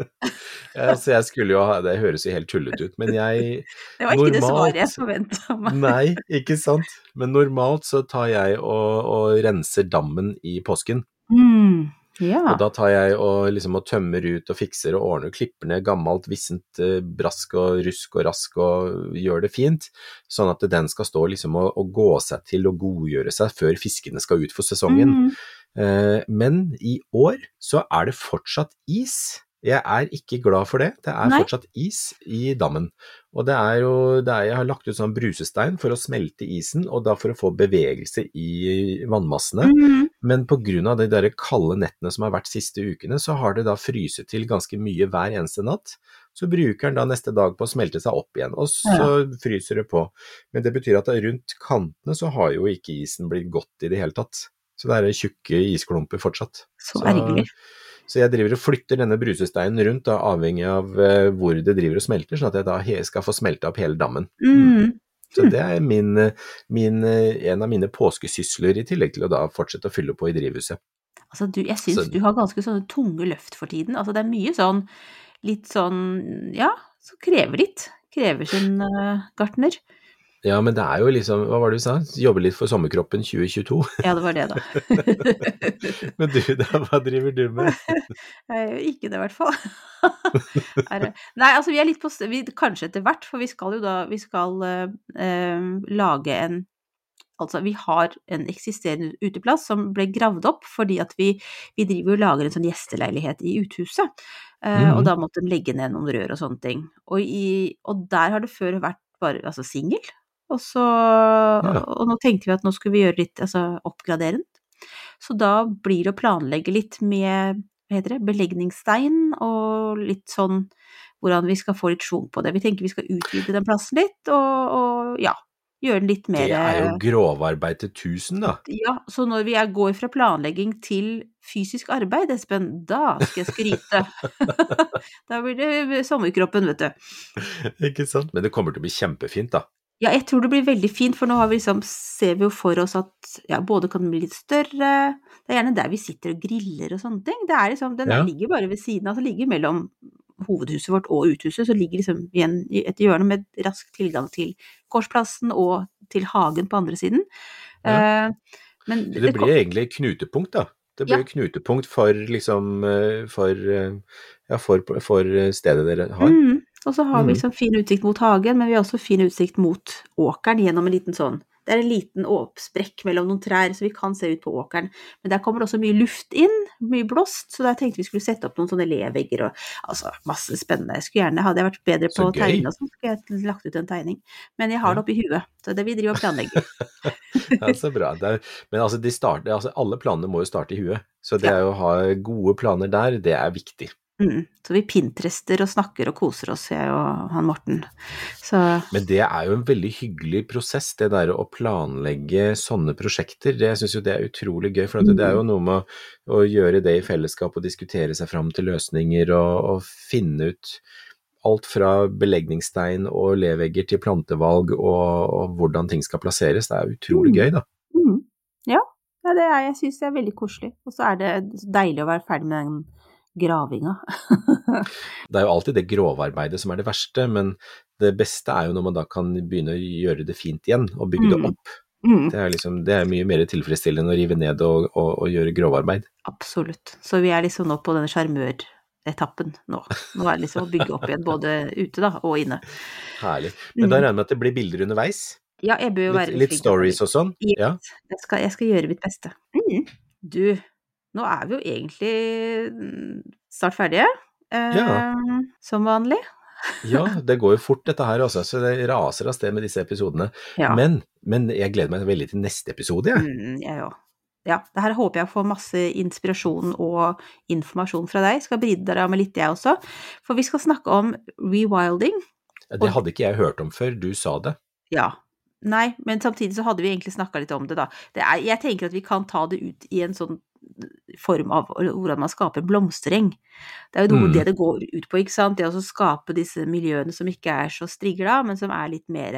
altså, jeg skulle jo ha Det høres jo helt tullete ut, men jeg Det var ikke det svaret jeg forventa meg. Nei, ikke sant. Men normalt så tar jeg og, og renser dammen i påsken. Mm. Ja. Og da tar jeg og liksom og tømmer ut og fikser og ordner og klipper ned gammelt, vissent eh, brask og rusk og rask og gjør det fint, sånn at den skal stå liksom og, og gå seg til og godgjøre seg før fiskene skal ut for sesongen. Mm. Eh, men i år så er det fortsatt is. Jeg er ikke glad for det. Det er Nei. fortsatt is i dammen. Og det er jo det er, Jeg har lagt ut sånn brusestein for å smelte isen, og da for å få bevegelse i vannmassene. Mm. Men pga. de der kalde nettene som har vært siste ukene, så har det da fryset til ganske mye hver eneste natt. Så bruker den da neste dag på å smelte seg opp igjen, og så fryser det på. Men det betyr at rundt kantene så har jo ikke isen blitt godt i det hele tatt. Så det er tjukke isklumper fortsatt. Så ergerlig. Så jeg driver og flytter denne brusesteinen rundt, da, avhengig av uh, hvor det driver og smelter, sånn at jeg da skal få smelta opp hele dammen. Mm. Så det er min, min, eh, en av mine påskesysler, i tillegg til å da fortsette å fylle på i drivhuset. Altså, du, jeg syns Så- du har ganske sånne tunge løft for tiden. Altså, det er mye sånn litt sånn Ja, som krever litt. Krever sin uh, gartner. Ja, men det er jo liksom, hva var det du sa, jobbe litt for sommerkroppen 2022. Ja, det var det, da. Men du da, hva driver du med? Jeg gjør ikke det, i hvert fall. Nei, altså vi er litt på vi, Kanskje etter hvert, for vi skal jo da Vi skal eh, eh, lage en Altså, vi har en eksisterende uteplass som ble gravd opp fordi at vi, vi driver og lager en sånn gjesteleilighet i uthuset. Eh, mm. Og da måtte de legge ned noen rør og sånne ting. Og, i, og der har det før vært bare altså singel. Og så Og nå tenkte vi at nå skulle vi gjøre litt, altså oppgradere den. Så da blir det å planlegge litt med, hva heter det, belegningsstein og litt sånn hvordan vi skal få litt schwung på det. Vi tenker vi skal utvide den plassen litt, og, og ja, gjøre den litt mer Det er jo grovarbeid til 1000, da. ja, så når vi går fra planlegging til fysisk arbeid, Espen, da skal jeg skryte. da blir det sommerkroppen, vet du. Ikke sant? Men det kommer til å bli kjempefint, da. Ja, jeg tror det blir veldig fint, for nå har vi liksom, ser vi jo for oss at ja, både kan bli litt større Det er gjerne der vi sitter og griller og sånne ting. Det er liksom, Den Ja. ligger bare ved siden av, altså ligger mellom hovedhuset vårt og uthuset, så ligger liksom igjen i et hjørne med rask tilgang til gårdsplassen og til hagen på andre siden. Eh, men Så det blir egentlig knutepunkt, da. Det blir Ja. knutepunkt for liksom eh, for, eh, ja, for, for stedet dere har. Mm. Og så har vi Mm. liksom fin utsikt mot hagen, men vi har også fin utsikt mot åkeren gjennom en liten sånn Det er en liten sprekk mellom noen trær, så vi kan se ut på åkeren. Men der kommer også mye luft inn, mye blåst, så der tenkte vi skulle sette opp noen sånne levegger og altså masse spennende. Jeg skulle gjerne, hadde jeg vært bedre på å tegne og sånn, skulle jeg lagt ut en tegning. Men jeg har det oppi huet, så det vi driver og planlegger. Ja, så bra. Er, men altså, de starter, altså, alle planene må jo starte i huet. Så det Ja. å ha gode planer der, det er viktig. Mm. Så vi pinterester og snakker og koser oss, jeg og han Morten. Så Men det er jo en veldig hyggelig prosess, det der å planlegge sånne prosjekter. Det, jeg syns jo det er utrolig gøy, for det er jo noe med å, gjøre det i fellesskap og diskutere seg fram til løsninger og, og finne ut alt fra belegningsstein og levegger til plantevalg og, og hvordan ting skal plasseres. Det er utrolig Mm. gøy, da. Mm. Ja, ja, det er, jeg syns det er veldig koselig. Og så er det deilig å være ferdig med den gravinga. Det er jo alltid det grovarbeidet som er det verste, men det beste er jo når man da kan begynne å gjøre det fint igjen og bygge det Mm. opp. mm, Det er, liksom, det er mye mer tilfredsstillende å rive ned og, og, og gjøre grovarbeid. absolutt. Så vi er liksom nå på denne sjarmøretappen nå. Nå er det liksom å bygge opp igjen, både ute da, og inne. Herlig. Men da Mm. regner jeg med at det blir bilder underveis? Ja, jeg bør jo være Litt, litt stories og sånn? Ja. Jeg skal, jeg skal gjøre mitt beste. Mm. Du, nå er vi jo egentlig mm, snart ferdige. Eh, Ja. Som vanlig. ja, det går jo fort dette her også, så det raser av sted med disse episodene. Ja. Men, men jeg gleder meg veldig til neste episode, jeg. Mm, jeg òg. Ja, det her håper jeg får masse inspirasjon og informasjon fra deg. Skal bidra med litt, jeg også. For vi skal snakke om rewilding. Det hadde ikke jeg hørt om før du sa det. Ja. Nei, men samtidig så hadde vi egentlig snakka litt om det, da. Det er, jeg tenker at vi kan ta det ut i en sånn form av hvordan man skaper blomstring. Det er jo noe Mm. det det går ut på, ikke sant. Det å skape disse miljøene som ikke er så strigla, men som er litt mer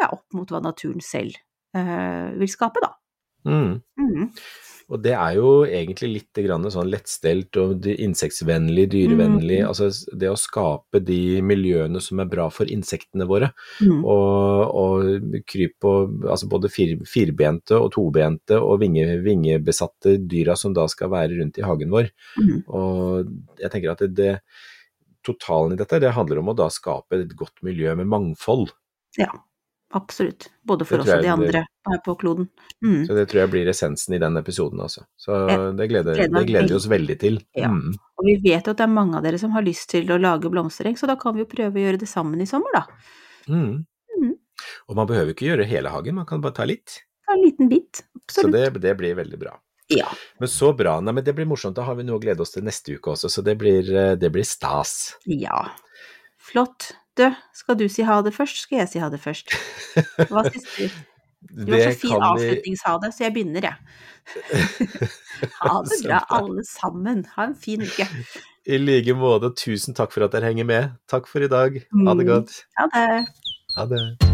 ja, opp mot hva naturen selv uh, vil skape, da. Mm. Mm. Og det er jo egentlig litt grann sånn lettstelt og insektsvennlig, dyrevennlig. Mm. Altså det å skape de miljøene som er bra for insektene våre. Mm. Og, og kryp og altså både fir, firbente og tobente og vinge, vingebesatte dyra som da skal være rundt i hagen vår. Mm. Og jeg tenker at det, det totalen i dette, det handler om å da skape et godt miljø med mangfold. Ja, absolutt. Både for oss og de andre her på kloden. Mm. Så det tror jeg blir essensen i den episoden, altså. Så det gleder, det gleder vi oss veldig til. Ja. Mm. Og vi vet jo at det er mange av dere som har lyst til å lage blomstereng, så da kan vi jo prøve å gjøre det sammen i sommer, da. Mm. Mm. Og man behøver ikke gjøre hele hagen, man kan bare ta litt. Ta en liten bit. Så det, det blir veldig bra. Ja. Men så bra. Nei, men det blir morsomt. Da har vi noe å glede oss til neste uke også, så det blir, eh, det blir stas. ja. Flott. Du, skal du si ha det først, skal jeg si ha det først? Hva syns du? Du har så fin vi- det, så jeg begynner, jeg. ha det bra, bra. alle sammen. Ha en fin uke. I like måte, tusen takk for at dere henger med. Takk for i dag. Ha det Mm. godt. Ha det. Ha det.